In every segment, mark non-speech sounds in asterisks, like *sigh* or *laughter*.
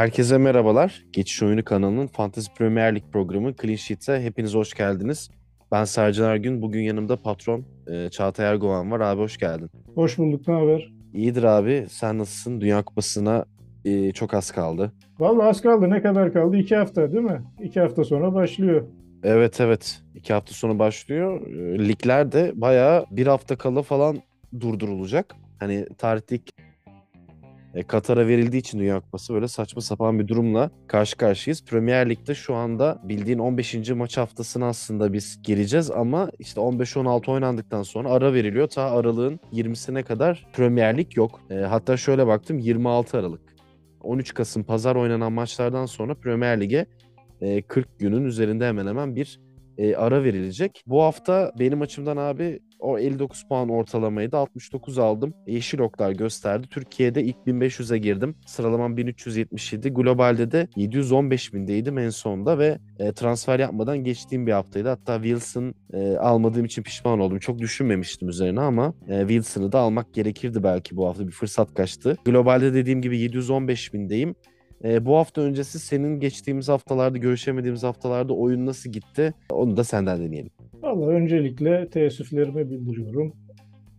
Herkese merhabalar. Geçiş Oyunu kanalının Fantasy Premier Lig programı Clean Sheet'e hepiniz hoş geldiniz. Ben Sercan Ergün. Bugün yanımda patron e, Çağatay Ergoğan var. Abi hoş geldin. Hoş bulduk. Ne haber? İyidir abi. Sen nasılsın? Dünya Kupası'na e, çok az kaldı. Vallahi az kaldı. Ne kadar kaldı? İki hafta değil mi? İki hafta sonra başlıyor. Evet evet. İki hafta sonra başlıyor. E, ligler de bayağı bir hafta kala falan durdurulacak. Hani tarihte e, Katar'a verildiği için Dünya Kupası böyle saçma sapan bir durumla karşı karşıyayız. Premier Lig'de şu anda bildiğin 15. maç haftasına aslında biz gireceğiz ama işte 15-16 oynandıktan sonra ara veriliyor. Ta aralığın 20'sine kadar Premier Lig yok. E, hatta şöyle baktım 26 Aralık. 13 Kasım pazar oynanan maçlardan sonra Premier Lig'e e, 40 günün üzerinde hemen hemen bir e, ara verilecek. Bu hafta benim açımdan abi o 59 puan ortalamayı da 69 aldım. Yeşil oklar gösterdi. Türkiye'de ilk 1500'e girdim. Sıralamam 1377. Globalde de 715 bindeydim en sonda ve e, transfer yapmadan geçtiğim bir haftaydı. Hatta Wilson e, almadığım için pişman oldum. Çok düşünmemiştim üzerine ama e, Wilson'ı da almak gerekirdi belki bu hafta. Bir fırsat kaçtı. Globalde dediğim gibi 715 bindeyim. E, bu hafta öncesi senin geçtiğimiz haftalarda, görüşemediğimiz haftalarda oyun nasıl gitti? Onu da senden deneyelim. Valla öncelikle teessüflerimi bildiriyorum.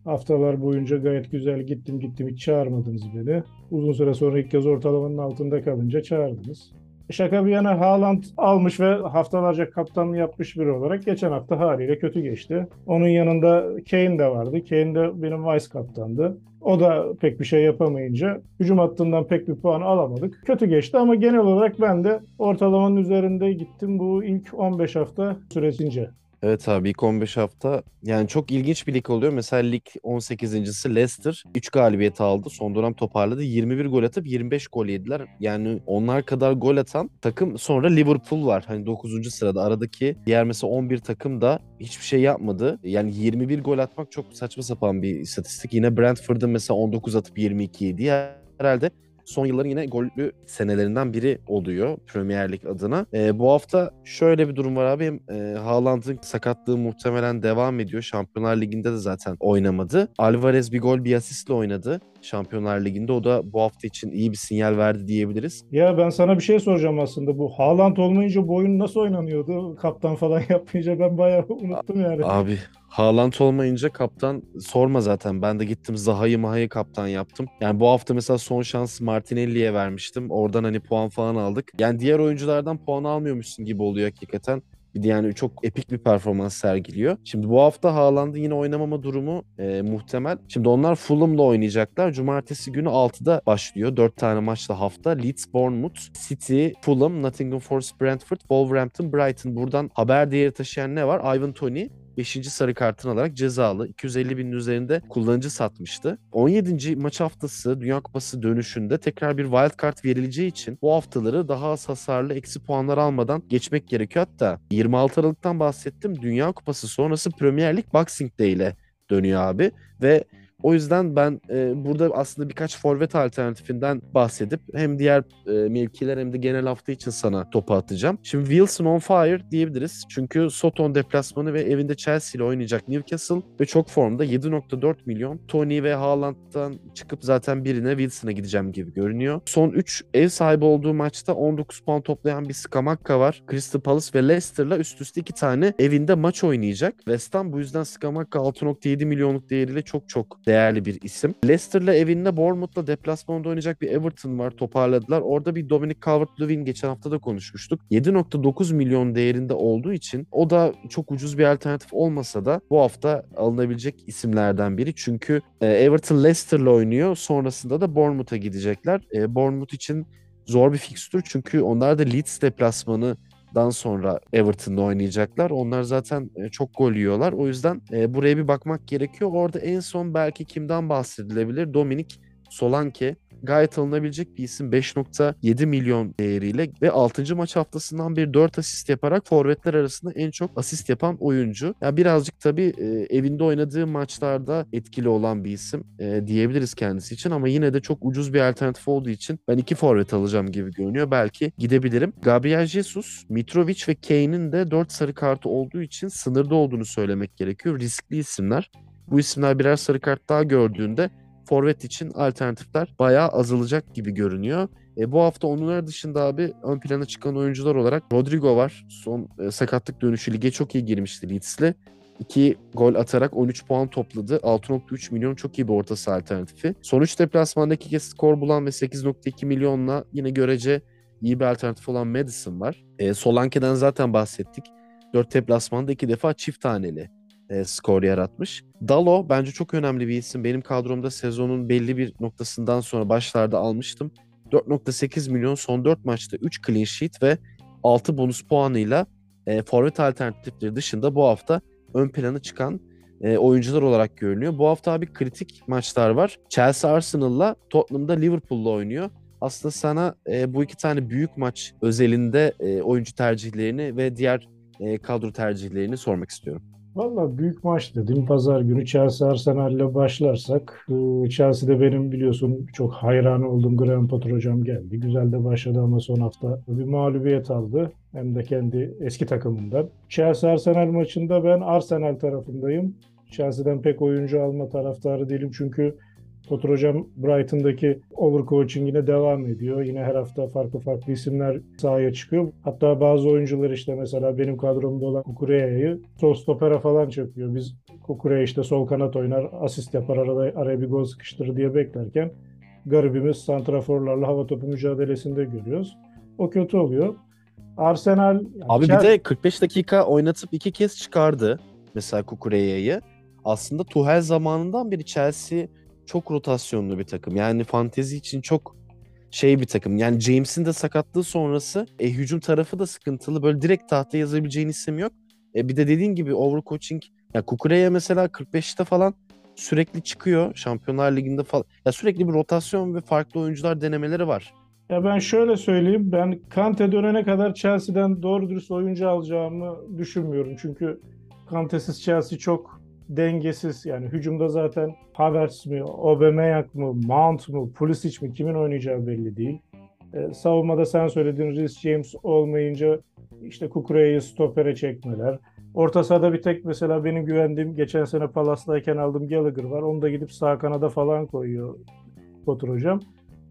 Haftalar boyunca gayet güzel gittim gittim hiç çağırmadınız beni. Uzun süre sonra ilk kez ortalamanın altında kalınca çağırdınız. Şaka bir yana Haaland almış ve haftalarca kaptanlığı yapmış biri olarak geçen hafta haliyle kötü geçti. Onun yanında Kane de vardı. Kane de benim vice kaptandı. O da pek bir şey yapamayınca hücum hattından pek bir puan alamadık. Kötü geçti ama genel olarak ben de ortalamanın üzerinde gittim bu ilk 15 hafta süresince. Evet abi ilk 15 hafta yani çok ilginç bir lig oluyor. Mesela lig 18.si Leicester 3 galibiyet aldı. Son dönem toparladı. 21 gol atıp 25 gol yediler. Yani onlar kadar gol atan takım sonra Liverpool var. Hani 9. sırada aradaki diğer mesela 11 takım da hiçbir şey yapmadı. Yani 21 gol atmak çok saçma sapan bir istatistik. Yine Brentford'ın mesela 19 atıp 22 yedi. Herhalde son yılların yine gollü senelerinden biri oluyor Premier Lig adına. E, bu hafta şöyle bir durum var abi. Hem e, Haaland'ın sakatlığı muhtemelen devam ediyor. Şampiyonlar Ligi'nde de zaten oynamadı. Alvarez bir gol bir asistle oynadı. Şampiyonlar Ligi'nde. O da bu hafta için iyi bir sinyal verdi diyebiliriz. Ya ben sana bir şey soracağım aslında. Bu Haaland olmayınca bu oyun nasıl oynanıyordu? Kaptan falan *laughs* yapmayınca ben bayağı unuttum yani. Abi Haaland olmayınca kaptan sorma zaten. Ben de gittim Zaha'yı Maha'yı kaptan yaptım. Yani bu hafta mesela son şans Martinelli'ye vermiştim. Oradan hani puan falan aldık. Yani diğer oyunculardan puan almıyormuşsun gibi oluyor hakikaten. Bir de yani çok epik bir performans sergiliyor. Şimdi bu hafta Haaland'ın yine oynamama durumu e, muhtemel. Şimdi onlar Fulham'la oynayacaklar. Cumartesi günü 6'da başlıyor. 4 tane maçla hafta. Leeds, Bournemouth, City, Fulham, Nottingham Forest, Brentford, Wolverhampton, Brighton. Buradan haber değeri taşıyan ne var? Ivan Toney 5. sarı kartını alarak cezalı. 250 binin üzerinde kullanıcı satmıştı. 17. maç haftası Dünya Kupası dönüşünde tekrar bir wild card verileceği için bu haftaları daha az hasarlı eksi puanlar almadan geçmek gerekiyor. Hatta 26 Aralık'tan bahsettim. Dünya Kupası sonrası Premier Lig Boxing Day ile dönüyor abi ve o yüzden ben e, burada aslında birkaç forvet alternatifinden bahsedip hem diğer e, mevkiler hem de genel hafta için sana topu atacağım. Şimdi Wilson on fire diyebiliriz. Çünkü Soton deplasmanı ve evinde Chelsea ile oynayacak Newcastle ve çok formda 7.4 milyon. Tony ve Haaland'dan çıkıp zaten birine Wilson'a gideceğim gibi görünüyor. Son 3 ev sahibi olduğu maçta 19 puan toplayan bir Skamakka var. Crystal Palace ve Leicester'la üst üste iki tane evinde maç oynayacak. West Ham bu yüzden Skamakka 6.7 milyonluk değeriyle çok çok bir isim. Leicester'la evinde Bournemouth'la deplasmanda oynayacak bir Everton var. Toparladılar. Orada bir Dominic Calvert-Lewin geçen hafta da konuşmuştuk. 7.9 milyon değerinde olduğu için o da çok ucuz bir alternatif olmasa da bu hafta alınabilecek isimlerden biri. Çünkü e, Everton Leicester'la oynuyor. Sonrasında da Bournemouth'a gidecekler. E, Bournemouth için zor bir fikstür çünkü onlar da Leeds deplasmanı dan sonra Everton'da oynayacaklar. Onlar zaten e, çok gol yiyorlar. O yüzden e, buraya bir bakmak gerekiyor. Orada en son belki kimden bahsedilebilir? Dominik Solanke gayet alınabilecek bir isim 5.7 milyon değeriyle ve 6. maç haftasından bir 4 asist yaparak forvetler arasında en çok asist yapan oyuncu. Ya birazcık tabii e, evinde oynadığı maçlarda etkili olan bir isim e, diyebiliriz kendisi için ama yine de çok ucuz bir alternatif olduğu için ben iki forvet alacağım gibi görünüyor. Belki gidebilirim. Gabriel Jesus, Mitrovic ve Kane'in de 4 sarı kartı olduğu için sınırda olduğunu söylemek gerekiyor. Riskli isimler. Bu isimler birer sarı kart daha gördüğünde forvet için alternatifler bayağı azalacak gibi görünüyor. E, bu hafta onlar dışında abi ön plana çıkan oyuncular olarak Rodrigo var. Son e, sakatlık dönüşü lige çok iyi girmişti Leeds'le. 2 gol atarak 13 puan topladı. 6.3 milyon çok iyi bir orta saha alternatifi. Son 3 deplasmanda 2 kez skor bulan ve 8.2 milyonla yine görece iyi bir alternatif olan Madison var. E, Solanke'den zaten bahsettik. 4 deplasmanda 2 defa çift taneli e, skor yaratmış. Dalo bence çok önemli bir isim. Benim kadromda sezonun belli bir noktasından sonra başlarda almıştım. 4.8 milyon son 4 maçta 3 clean sheet ve 6 bonus puanıyla e, forvet alternatifleri dışında bu hafta ön plana çıkan e, oyuncular olarak görünüyor. Bu hafta abi kritik maçlar var. Chelsea Arsenal'la Tottenham'da Liverpool'la oynuyor. Aslında sana e, bu iki tane büyük maç özelinde e, oyuncu tercihlerini ve diğer e, kadro tercihlerini sormak istiyorum. Valla büyük maç dedim. Pazar günü Chelsea Arsenal'le başlarsak. e, Chelsea'de benim biliyorsun çok hayran olduğum Graham Potter hocam geldi. Güzel de başladı ama son hafta bir mağlubiyet aldı. Hem de kendi eski takımından. Chelsea Arsenal maçında ben Arsenal tarafındayım. Chelsea'den pek oyuncu alma taraftarı değilim çünkü Potter hocam Brighton'daki overcoaching'ine devam ediyor. Yine her hafta farklı farklı isimler sahaya çıkıyor. Hatta bazı oyuncular işte mesela benim kadromda olan Kukureya'yı sol stopera falan çakıyor. Biz Kukureya işte sol kanat oynar, asist yapar, arada, araya bir gol sıkıştırır diye beklerken garibimiz santraforlarla hava topu mücadelesinde görüyoruz. O kötü oluyor. Arsenal yani Abi bir Chelsea- de 45 dakika oynatıp iki kez çıkardı. Mesela Kukureya'yı. Aslında Tuchel zamanından beri Chelsea çok rotasyonlu bir takım. Yani fantezi için çok şey bir takım. Yani James'in de sakatlığı sonrası e, hücum tarafı da sıkıntılı. Böyle direkt tahta yazabileceğin isim yok. E, bir de dediğin gibi overcoaching. Ya Kukureya mesela 45'te falan sürekli çıkıyor. Şampiyonlar Ligi'nde falan. Ya sürekli bir rotasyon ve farklı oyuncular denemeleri var. Ya ben şöyle söyleyeyim. Ben Kante dönene kadar Chelsea'den doğru dürüst oyuncu alacağımı düşünmüyorum. Çünkü Kante'siz Chelsea çok dengesiz. Yani hücumda zaten Havertz mi, Aubameyang mı, Mount mu, Pulisic mi kimin oynayacağı belli değil. Ee, savunmada sen söylediğin Reece James olmayınca işte Kukureya'yı stopere çekmeler. Orta sahada bir tek mesela benim güvendiğim geçen sene Palas'tayken aldığım Gallagher var. Onu da gidip sağ kanada falan koyuyor Potter hocam.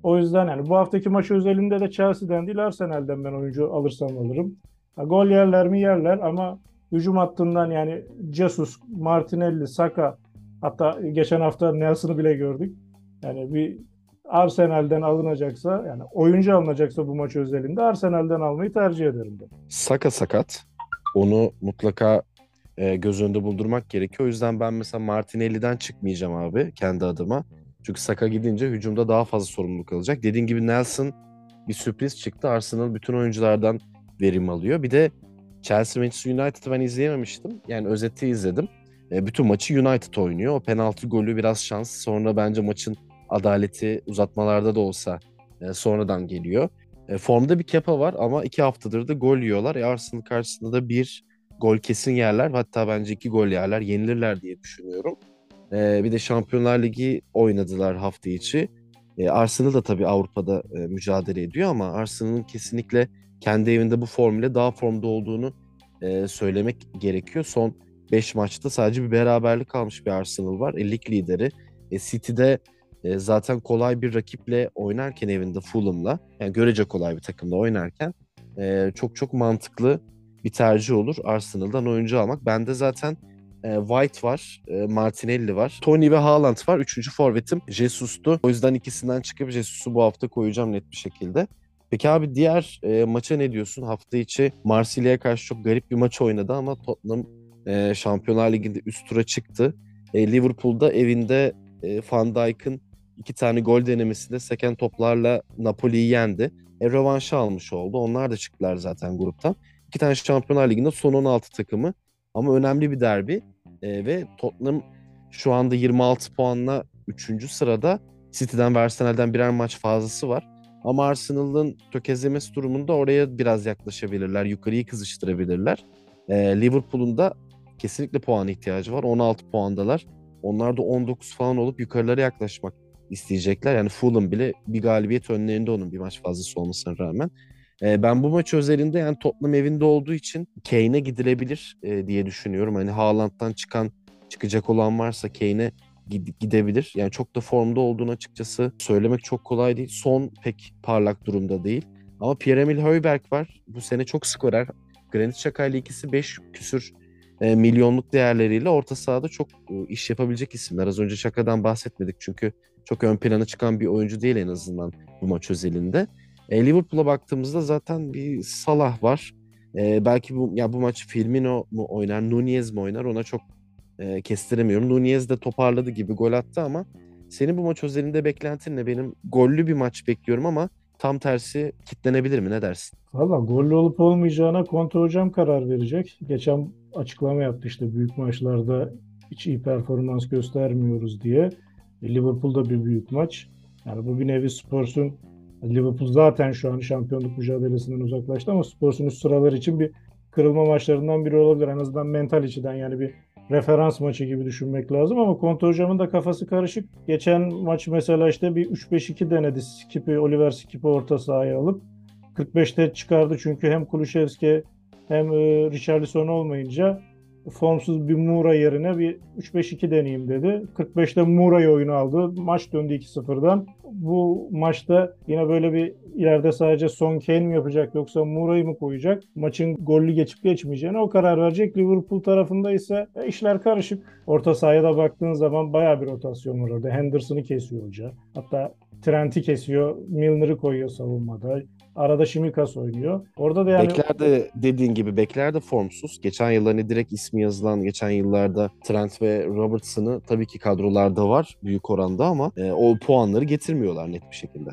O yüzden yani bu haftaki maç özelinde de Chelsea'den değil Arsenal'den ben oyuncu alırsam alırım. Ha, gol yerler mi yerler ama hücum hattından yani Jesus, Martinelli, Saka hatta geçen hafta Nelson'ı bile gördük. Yani bir Arsenal'den alınacaksa yani oyuncu alınacaksa bu maç özelinde Arsenal'den almayı tercih ederim ben. Saka sakat. Onu mutlaka e, göz önünde bulundurmak gerekiyor. O yüzden ben mesela Martinelli'den çıkmayacağım abi kendi adıma. Çünkü Saka gidince hücumda daha fazla sorumluluk alacak. Dediğin gibi Nelson bir sürpriz çıktı. Arsenal bütün oyunculardan verim alıyor. Bir de Chelsea Manchester United'ı ben izleyememiştim. Yani özeti izledim. E, bütün maçı United oynuyor. O penaltı golü biraz şans. Sonra bence maçın adaleti uzatmalarda da olsa e, sonradan geliyor. E, formda bir kepa var ama iki haftadır da gol yiyorlar. E, Arsenal karşısında da bir gol kesin yerler. Hatta bence iki gol yerler. Yenilirler diye düşünüyorum. E, bir de Şampiyonlar Ligi oynadılar hafta içi. E, Arsenal da tabii Avrupa'da e, mücadele ediyor ama Arsenal'ın kesinlikle kendi evinde bu formüle daha formda olduğunu e, söylemek gerekiyor. Son 5 maçta sadece bir beraberlik kalmış bir Arsenal var. E, lig lideri. E, City'de e, zaten kolay bir rakiple oynarken evinde Fulham'la yani görece kolay bir takımla oynarken e, çok çok mantıklı bir tercih olur Arsenal'dan oyuncu almak. Bende zaten e, White var, e, Martinelli var, Tony ve Haaland var. Üçüncü forvetim Jesus'tu. O yüzden ikisinden çıkıp Jesus'u bu hafta koyacağım net bir şekilde. Peki abi diğer e, maça ne diyorsun? Hafta içi Marsilya'ya karşı çok garip bir maç oynadı ama Tottenham e, Şampiyonlar Ligi'nde üst tura çıktı. E, Liverpool'da evinde e, Van Dijk'ın iki tane gol denemesinde seken toplarla Napoli'yi yendi. E, rövanşı almış oldu. Onlar da çıktılar zaten gruptan. İki tane Şampiyonlar Ligi'nde son 16 takımı. Ama önemli bir derbi. E, ve Tottenham şu anda 26 puanla 3. sırada. City'den ve Arsenal'den birer maç fazlası var. Ama Arsenal'ın tökezlemesi durumunda oraya biraz yaklaşabilirler. Yukarıyı kızıştırabilirler. E, Liverpool'un da kesinlikle puan ihtiyacı var. 16 puandalar. Onlar da 19 falan olup yukarılara yaklaşmak isteyecekler. Yani Fulham bile bir galibiyet önlerinde onun bir maç fazlası olmasına rağmen. E, ben bu maç özelinde yani Tottenham evinde olduğu için Kane'e gidilebilir e, diye düşünüyorum. Hani Haaland'dan çıkan çıkacak olan varsa Kane'e gidebilir. Yani çok da formda olduğunu açıkçası söylemek çok kolay değil. Son pek parlak durumda değil. Ama Pierre-Emil Højbjerg var. Bu sene çok skorer. Granit Xhaka ile ikisi 5 küsür e, milyonluk değerleriyle orta sahada çok e, iş yapabilecek isimler. Az önce Xhaka'dan bahsetmedik çünkü çok ön plana çıkan bir oyuncu değil en azından bu maç özelinde. E, Liverpool'a baktığımızda zaten bir Salah var. E, belki bu ya bu maç Firmino mu oynar, Nunez mi oynar ona çok e, kestiremiyorum. Nunez de toparladı gibi gol attı ama senin bu maç özelinde beklentin ne? Benim gollü bir maç bekliyorum ama tam tersi kitlenebilir mi? Ne dersin? Valla gollü olup olmayacağına Conte hocam karar verecek. Geçen açıklama yaptı işte büyük maçlarda hiç iyi performans göstermiyoruz diye. Liverpool'da bir büyük maç. Yani bu bir nevi Spurs'un Liverpool zaten şu an şampiyonluk mücadelesinden uzaklaştı ama Spurs'un üst sıralar için bir kırılma maçlarından biri olabilir. En azından mental açıdan yani bir referans maçı gibi düşünmek lazım ama Conte hocamın da kafası karışık. Geçen maç mesela işte bir 3-5-2 denedi. Skip'i, Oliver Skip'i orta sahaya alıp 45'te çıkardı çünkü hem Kulüşevski hem e, Richarlison olmayınca formsuz bir Moura yerine bir 3-5-2 deneyeyim dedi. 45'te Moura'yı oyuna aldı. Maç döndü 2-0'dan. Bu maçta yine böyle bir ileride sadece Son Kane mi yapacak yoksa Moura'yı mı koyacak? Maçın gollü geçip geçmeyeceğine o karar verecek. Liverpool tarafında ise e, işler karışık. Orta sahaya da baktığın zaman baya bir rotasyon var orada. Henderson'ı kesiyor hoca. Hatta Trent'i kesiyor. Milner'ı koyuyor savunmada. Arada Şimikas oynuyor. Orada da yani Bekler de dediğin gibi Bekler de formsuz. Geçen yıl hani direkt ismi yazılan geçen yıllarda Trent ve Robertson'ı tabii ki kadrolarda var büyük oranda ama e, o puanları getirmiyorlar net bir şekilde.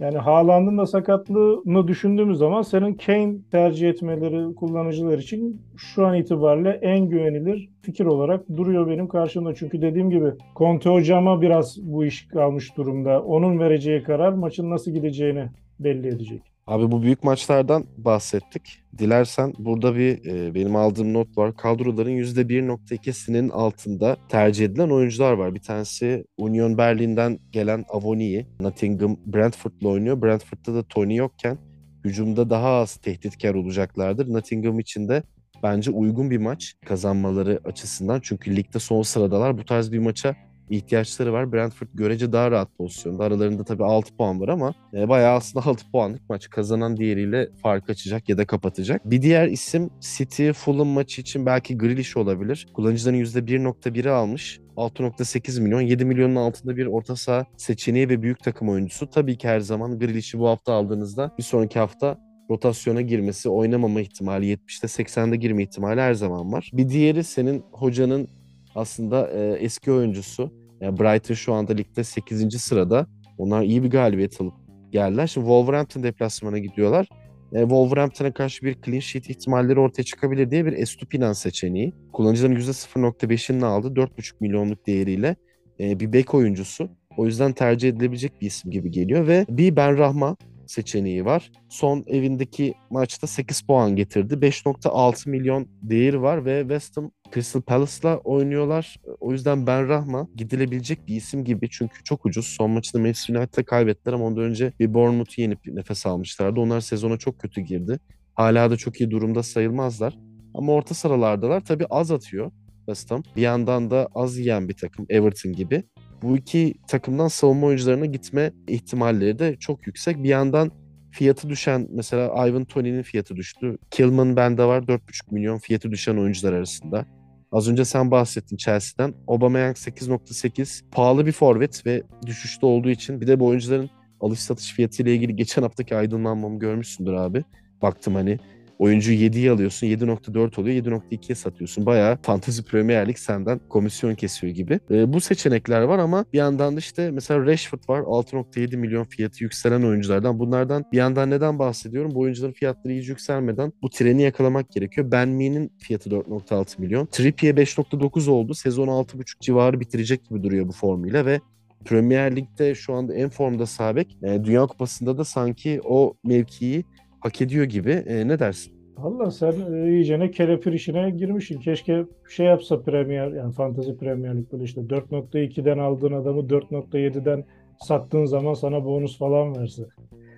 Yani Haaland'ın da sakatlığını düşündüğümüz zaman senin Kane tercih etmeleri kullanıcılar için şu an itibariyle en güvenilir fikir olarak duruyor benim karşımda. Çünkü dediğim gibi Conte hocama biraz bu iş kalmış durumda. Onun vereceği karar maçın nasıl gideceğini belli edecek. Abi bu büyük maçlardan bahsettik. Dilersen burada bir e, benim aldığım not var. Kadroların %1.2'sinin altında tercih edilen oyuncular var. Bir tanesi Union Berlin'den gelen Avoni'yi. Nottingham Brentford'la oynuyor. Brentford'da da Tony yokken hücumda daha az tehditkar olacaklardır. Nottingham için de bence uygun bir maç kazanmaları açısından. Çünkü ligde son sıradalar. Bu tarz bir maça ihtiyaçları var. Brentford görece daha rahat pozisyonda. Aralarında tabii 6 puan var ama e, bayağı aslında 6 puanlık maç. Kazanan diğeriyle fark açacak ya da kapatacak. Bir diğer isim City Fulham maçı için belki Grealish olabilir. Kullanıcıların %1.1'i almış. 6.8 milyon, 7 milyonun altında bir orta saha seçeneği ve büyük takım oyuncusu. Tabii ki her zaman Grealish'i bu hafta aldığınızda bir sonraki hafta rotasyona girmesi, oynamama ihtimali 70'te 80'de girme ihtimali her zaman var. Bir diğeri senin hocanın aslında e, eski oyuncusu. Yani Brighton şu anda ligde 8. sırada. Onlar iyi bir galibiyet alıp geldiler. Şimdi Wolverhampton deplasmana gidiyorlar. E, Wolverhampton'a karşı bir clean sheet ihtimalleri ortaya çıkabilir diye bir Estupinan seçeneği. Kullanıcıların %0.5'ini aldı. 4.5 milyonluk değeriyle e, bir bek oyuncusu. O yüzden tercih edilebilecek bir isim gibi geliyor ve bir Ben Rahma seçeneği var. Son evindeki maçta 8 puan getirdi. 5.6 milyon değeri var ve West Ham Crystal Palace'la oynuyorlar. O yüzden Ben Rahma gidilebilecek bir isim gibi çünkü çok ucuz. Son maçında Manchester United'da kaybettiler ama ondan önce bir Bournemouth'u yenip nefes almışlardı. Onlar sezona çok kötü girdi. Hala da çok iyi durumda sayılmazlar. Ama orta sıralardalar. Tabii az atıyor West Ham. Bir yandan da az yiyen bir takım Everton gibi bu iki takımdan savunma oyuncularına gitme ihtimalleri de çok yüksek. Bir yandan fiyatı düşen mesela Ivan Tony'nin fiyatı düştü. Kilman bende var 4,5 milyon fiyatı düşen oyuncular arasında. Az önce sen bahsettin Chelsea'den. Aubameyang 8.8 pahalı bir forvet ve düşüşte olduğu için bir de bu oyuncuların alış satış fiyatı ile ilgili geçen haftaki aydınlanmamı görmüşsündür abi. Baktım hani Oyuncuyu 7'ye alıyorsun 7.4 oluyor 7.2'ye satıyorsun. Bayağı Fantasy Premier Lig senden komisyon kesiyor gibi. E, bu seçenekler var ama bir yandan da işte mesela Rashford var 6.7 milyon fiyatı yükselen oyunculardan. Bunlardan bir yandan neden bahsediyorum? Bu oyuncuların fiyatları iyice yükselmeden bu treni yakalamak gerekiyor. Ben Mee'nin fiyatı 4.6 milyon. Trippier 5.9 oldu. Sezon 6.5 civarı bitirecek gibi duruyor bu formuyla ve Premier Lig'de şu anda en formda sabek. E, Dünya Kupası'nda da sanki o mevkiyi hak ediyor gibi. E, ne dersin? Valla sen e, iyicene kelepir işine girmişsin. Keşke şey yapsa Premier yani Fantasy Premier Lig böyle işte 4.2'den aldığın adamı 4.7'den sattığın zaman sana bonus falan verse.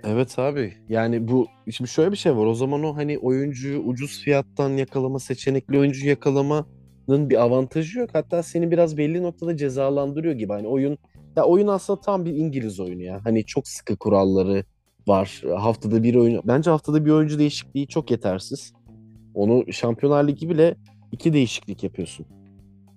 Evet abi. Yani bu şimdi şöyle bir şey var. O zaman o hani oyuncuyu ucuz fiyattan yakalama, seçenekli oyuncu yakalama bir avantajı yok. Hatta seni biraz belli noktada cezalandırıyor gibi. Hani oyun ya oyun aslında tam bir İngiliz oyunu ya. Hani çok sıkı kuralları var. Haftada bir oyun. Bence haftada bir oyuncu değişikliği çok yetersiz. Onu Şampiyonlar Ligi bile iki değişiklik yapıyorsun.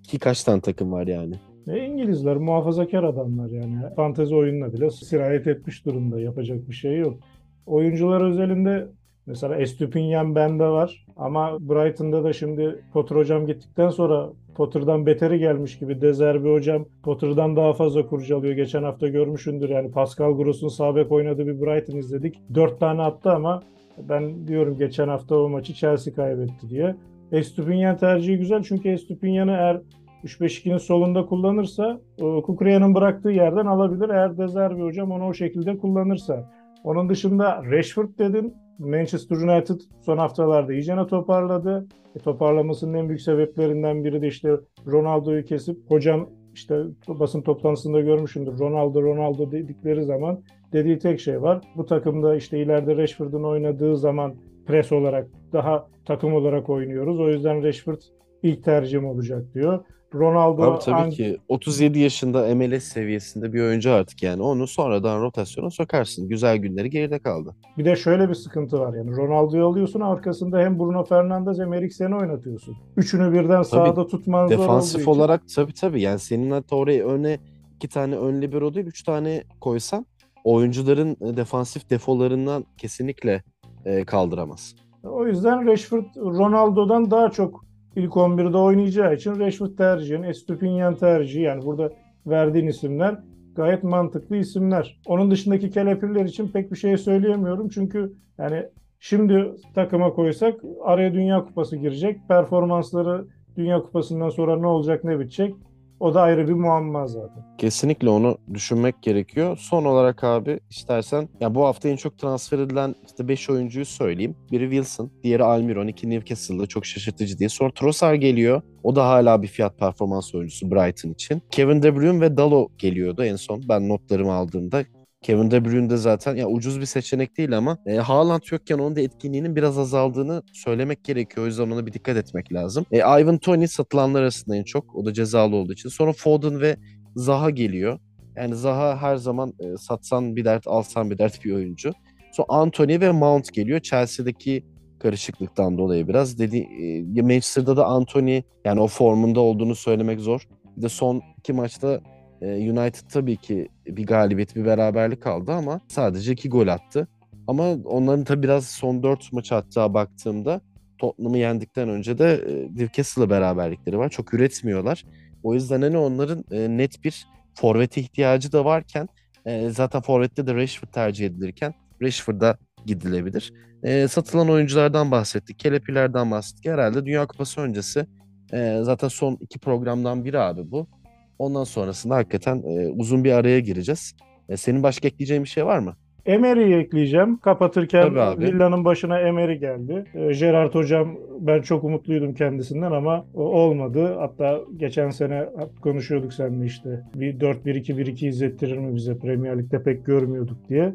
Ki kaç tane takım var yani. E, İngilizler muhafazakar adamlar yani. Fantezi oyununa bile sirayet etmiş durumda. Yapacak bir şey yok. Oyuncular özelinde mesela Estupinyan bende var. Ama Brighton'da da şimdi Potter hocam gittikten sonra Potter'dan beteri gelmiş gibi. Dezerbi hocam Potter'dan daha fazla kurcalıyor. Geçen hafta görmüşündür yani Pascal Gross'un sağ bek oynadığı bir Brighton izledik. Dört tane attı ama ben diyorum geçen hafta o maçı Chelsea kaybetti diye. Estupinyan tercihi güzel çünkü Estupinyan'ı eğer 3-5-2'nin solunda kullanırsa Kukreya'nın bıraktığı yerden alabilir. Eğer Dezerbi hocam onu o şekilde kullanırsa. Onun dışında Rashford dedin. Manchester United son haftalarda iyicene toparladı. E, toparlamasının en büyük sebeplerinden biri de işte Ronaldo'yu kesip hocam işte basın toplantısında görmüşümdür. Ronaldo Ronaldo dedikleri zaman dediği tek şey var. Bu takımda işte ileride Rashford'un oynadığı zaman pres olarak daha takım olarak oynuyoruz. O yüzden Rashford ilk tercihim olacak diyor. Ronaldo Abi tabii an... ki 37 yaşında MLS seviyesinde bir oyuncu artık yani onu sonradan rotasyona sokarsın. Güzel günleri geride kaldı. Bir de şöyle bir sıkıntı var yani Ronaldo'yu alıyorsun arkasında hem Bruno Fernandes hem Eriksen'i oynatıyorsun. Üçünü birden tabii, sahada tutman zor Defansif olarak tabii tabii yani senin hatta oraya öne iki tane ön libero değil üç tane koysan oyuncuların e, defansif defolarından kesinlikle e, kaldıramaz. O yüzden Rashford Ronaldo'dan daha çok ilk 11'de oynayacağı için Rashford tercihin, Estupinyan tercihi yani burada verdiğin isimler gayet mantıklı isimler. Onun dışındaki kelepirler için pek bir şey söyleyemiyorum. Çünkü yani şimdi takıma koysak araya Dünya Kupası girecek. Performansları Dünya Kupası'ndan sonra ne olacak ne bitecek o da ayrı bir muamma zaten. Kesinlikle onu düşünmek gerekiyor. Son olarak abi istersen ya bu hafta en çok transfer edilen işte 5 oyuncuyu söyleyeyim. Biri Wilson, diğeri Almiron, iki Newcastle'da çok şaşırtıcı diye. Sonra Trossard geliyor. O da hala bir fiyat performans oyuncusu Brighton için. Kevin De Bruyne ve Dalo geliyordu en son ben notlarımı aldığımda. Kevin De Bruyne de zaten ya ucuz bir seçenek değil ama e, Haaland yokken onun da etkinliğinin biraz azaldığını söylemek gerekiyor. O yüzden ona bir dikkat etmek lazım. E, Ivan Tony satılanlar arasında en çok. O da cezalı olduğu için. Sonra Foden ve Zaha geliyor. Yani Zaha her zaman e, satsan bir dert, alsan bir dert bir oyuncu. Sonra Anthony ve Mount geliyor. Chelsea'deki karışıklıktan dolayı biraz. Dedi, e, Manchester'da da Anthony yani o formunda olduğunu söylemek zor. Bir de son iki maçta United tabii ki bir galibiyet, bir beraberlik kaldı ama sadece iki gol attı. Ama onların tabii biraz son dört maç hatta baktığımda Tottenham'ı yendikten önce de e, Newcastle'la beraberlikleri var. Çok üretmiyorlar. O yüzden hani onların e, net bir forvet ihtiyacı da varken e, zaten forvette de Rashford tercih edilirken Rashford'a gidilebilir. satılan oyunculardan bahsettik. Kelepilerden bahsettik. Herhalde Dünya Kupası öncesi zaten son iki programdan biri abi bu. Ondan sonrasında hakikaten e, uzun bir araya gireceğiz. E, senin başka ekleyeceğin bir şey var mı? Emery'i ekleyeceğim. Kapatırken villanın başına Emery geldi. E, Gerard hocam ben çok umutluydum kendisinden ama olmadı. Hatta geçen sene konuşuyorduk seninle işte. Bir 4-1-2-1-2 izlettirir mi bize Premier Lig'de pek görmüyorduk diye.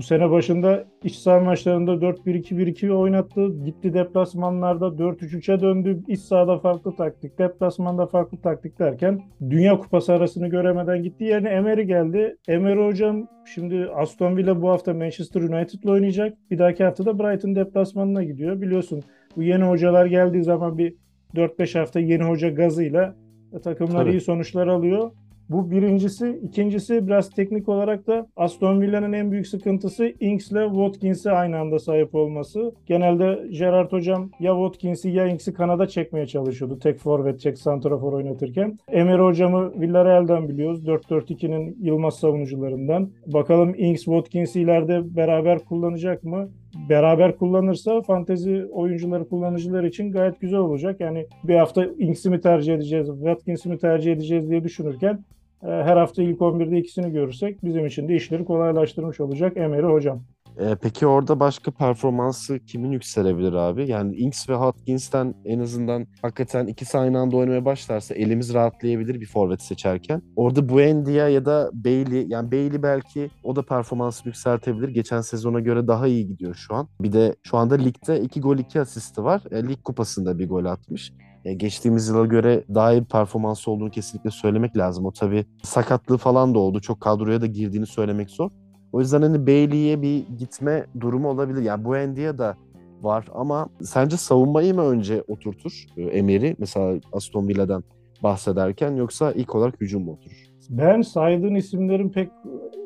Bu sene başında iç saha maçlarında 4-1-2-1-2 oynattı. Gitti deplasmanlarda 4-3-3'e döndü. İç sahada farklı taktik, deplasmanda farklı taktik derken Dünya Kupası arasını göremeden gitti. Yerine Emery geldi. Emery hocam şimdi Aston Villa bu hafta Manchester United'la oynayacak. Bir dahaki hafta da Brighton deplasmanına gidiyor. Biliyorsun bu yeni hocalar geldiği zaman bir 4-5 hafta yeni hoca gazıyla takımlar Tabii. iyi sonuçlar alıyor. Bu birincisi. ikincisi biraz teknik olarak da Aston Villa'nın en büyük sıkıntısı Ings ile Watkins'e aynı anda sahip olması. Genelde Gerard hocam ya Watkins'i ya Ings'i kanada çekmeye çalışıyordu. Tek forvet, tek santrafor oynatırken. Emery hocamı Villarreal'den biliyoruz. 4-4-2'nin Yılmaz savunucularından. Bakalım Ings, Watkins ileride beraber kullanacak mı? beraber kullanırsa fantezi oyuncuları kullanıcılar için gayet güzel olacak. Yani bir hafta Inks'i mi tercih edeceğiz, Watkins'i mi tercih edeceğiz diye düşünürken her hafta ilk 11'de ikisini görürsek bizim için de işleri kolaylaştırmış olacak Emery hocam. E, peki orada başka performansı kimin yükselebilir abi? Yani Inks ve Hotkins'ten en azından hakikaten ikisi aynı anda oynamaya başlarsa elimiz rahatlayabilir bir forvet seçerken. Orada Buendia ya da Bailey yani Bailey belki o da performansı yükseltebilir. Geçen sezona göre daha iyi gidiyor şu an. Bir de şu anda ligde 2 gol 2 asisti var. E, lig kupasında bir gol atmış. E, geçtiğimiz yıla göre daha iyi bir performansı olduğunu kesinlikle söylemek lazım. O tabii sakatlığı falan da oldu. Çok kadroya da girdiğini söylemek zor. O yüzden hani Bailey'e bir gitme durumu olabilir. Yani bu Endia da var ama sence savunmayı mı önce oturtur e, Emery mesela Aston Villa'dan bahsederken yoksa ilk olarak hücum mu oturur? Ben saydığın isimlerin pek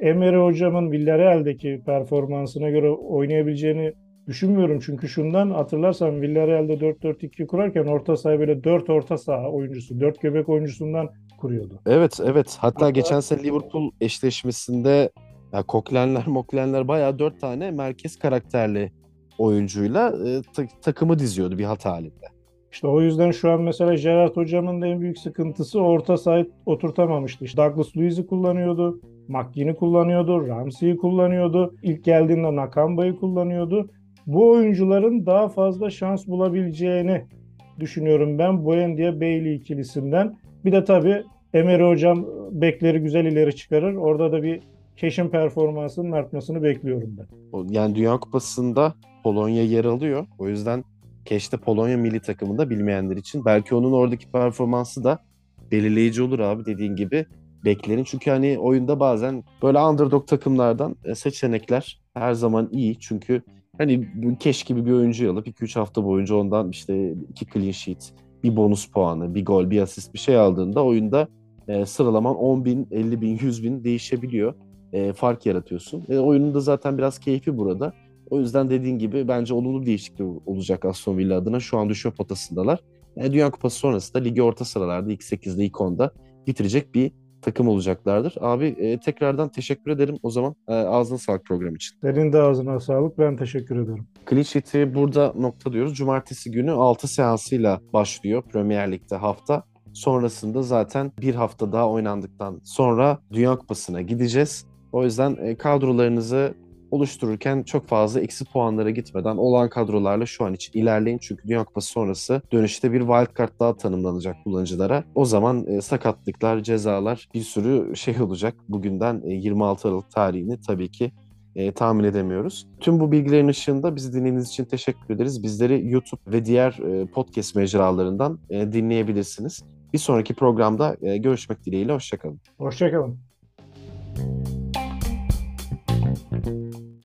Emery hocamın Villarreal'deki performansına göre oynayabileceğini düşünmüyorum. Çünkü şundan hatırlarsan Villarreal'de 4-4-2 kurarken orta saha böyle 4 orta saha oyuncusu, 4 göbek oyuncusundan kuruyordu. Evet evet. Hatta Hatta- geçen sene Liverpool eşleşmesinde ya Koklenler, Moklenler bayağı dört tane merkez karakterli oyuncuyla e, ta- takımı diziyordu bir hat halinde. İşte o yüzden şu an mesela Gerard hocamın da en büyük sıkıntısı orta sahayı oturtamamıştı. İşte Douglas Luiz'i kullanıyordu, McGinn'i kullanıyordu, Ramsey'i kullanıyordu, ilk geldiğinde Nakamba'yı kullanıyordu. Bu oyuncuların daha fazla şans bulabileceğini düşünüyorum ben Buendia Bailey ikilisinden. Bir de tabii Emery hocam bekleri güzel ileri çıkarır. Orada da bir Keş'in performansının artmasını bekliyorum ben. Yani Dünya Kupası'nda Polonya yer alıyor. O yüzden Keş'te Polonya milli takımında bilmeyenler için belki onun oradaki performansı da belirleyici olur abi dediğin gibi beklerin. Çünkü hani oyunda bazen böyle underdog takımlardan e, seçenekler her zaman iyi. Çünkü hani Keş gibi bir oyuncu alıp 2-3 hafta boyunca ondan işte 2 clean sheet, bir bonus puanı, bir gol, bir asist bir şey aldığında oyunda e, sıralaman 10 bin, 50 bin, 100 bin değişebiliyor. E, fark yaratıyorsun. E, oyunun da zaten biraz keyfi burada. O yüzden dediğin gibi bence olumlu değişiklik olacak Aston Villa adına. Şu an düşme potasındalar. E, Dünya Kupası sonrasında ligi orta sıralarda ilk 8'de ilk 10'da bitirecek bir takım olacaklardır. Abi e, tekrardan teşekkür ederim o zaman e, ağzına sağlık program için. Senin de ağzına sağlık. Ben teşekkür ederim. Sheet'i burada nokta diyoruz. Cumartesi günü 6 seansıyla başlıyor Premier Lig'de hafta. Sonrasında zaten bir hafta daha oynandıktan sonra Dünya Kupası'na gideceğiz. O yüzden e, kadrolarınızı oluştururken çok fazla eksi puanlara gitmeden olan kadrolarla şu an için ilerleyin. Çünkü Dünya Kupası sonrası dönüşte bir wildcard daha tanımlanacak kullanıcılara. O zaman e, sakatlıklar, cezalar bir sürü şey olacak. Bugünden e, 26 Aralık tarihini tabii ki e, tahmin edemiyoruz. Tüm bu bilgilerin ışığında bizi dinlediğiniz için teşekkür ederiz. Bizleri YouTube ve diğer e, podcast mecralarından e, dinleyebilirsiniz. Bir sonraki programda e, görüşmek dileğiyle. Hoşçakalın. Hoşçakalın.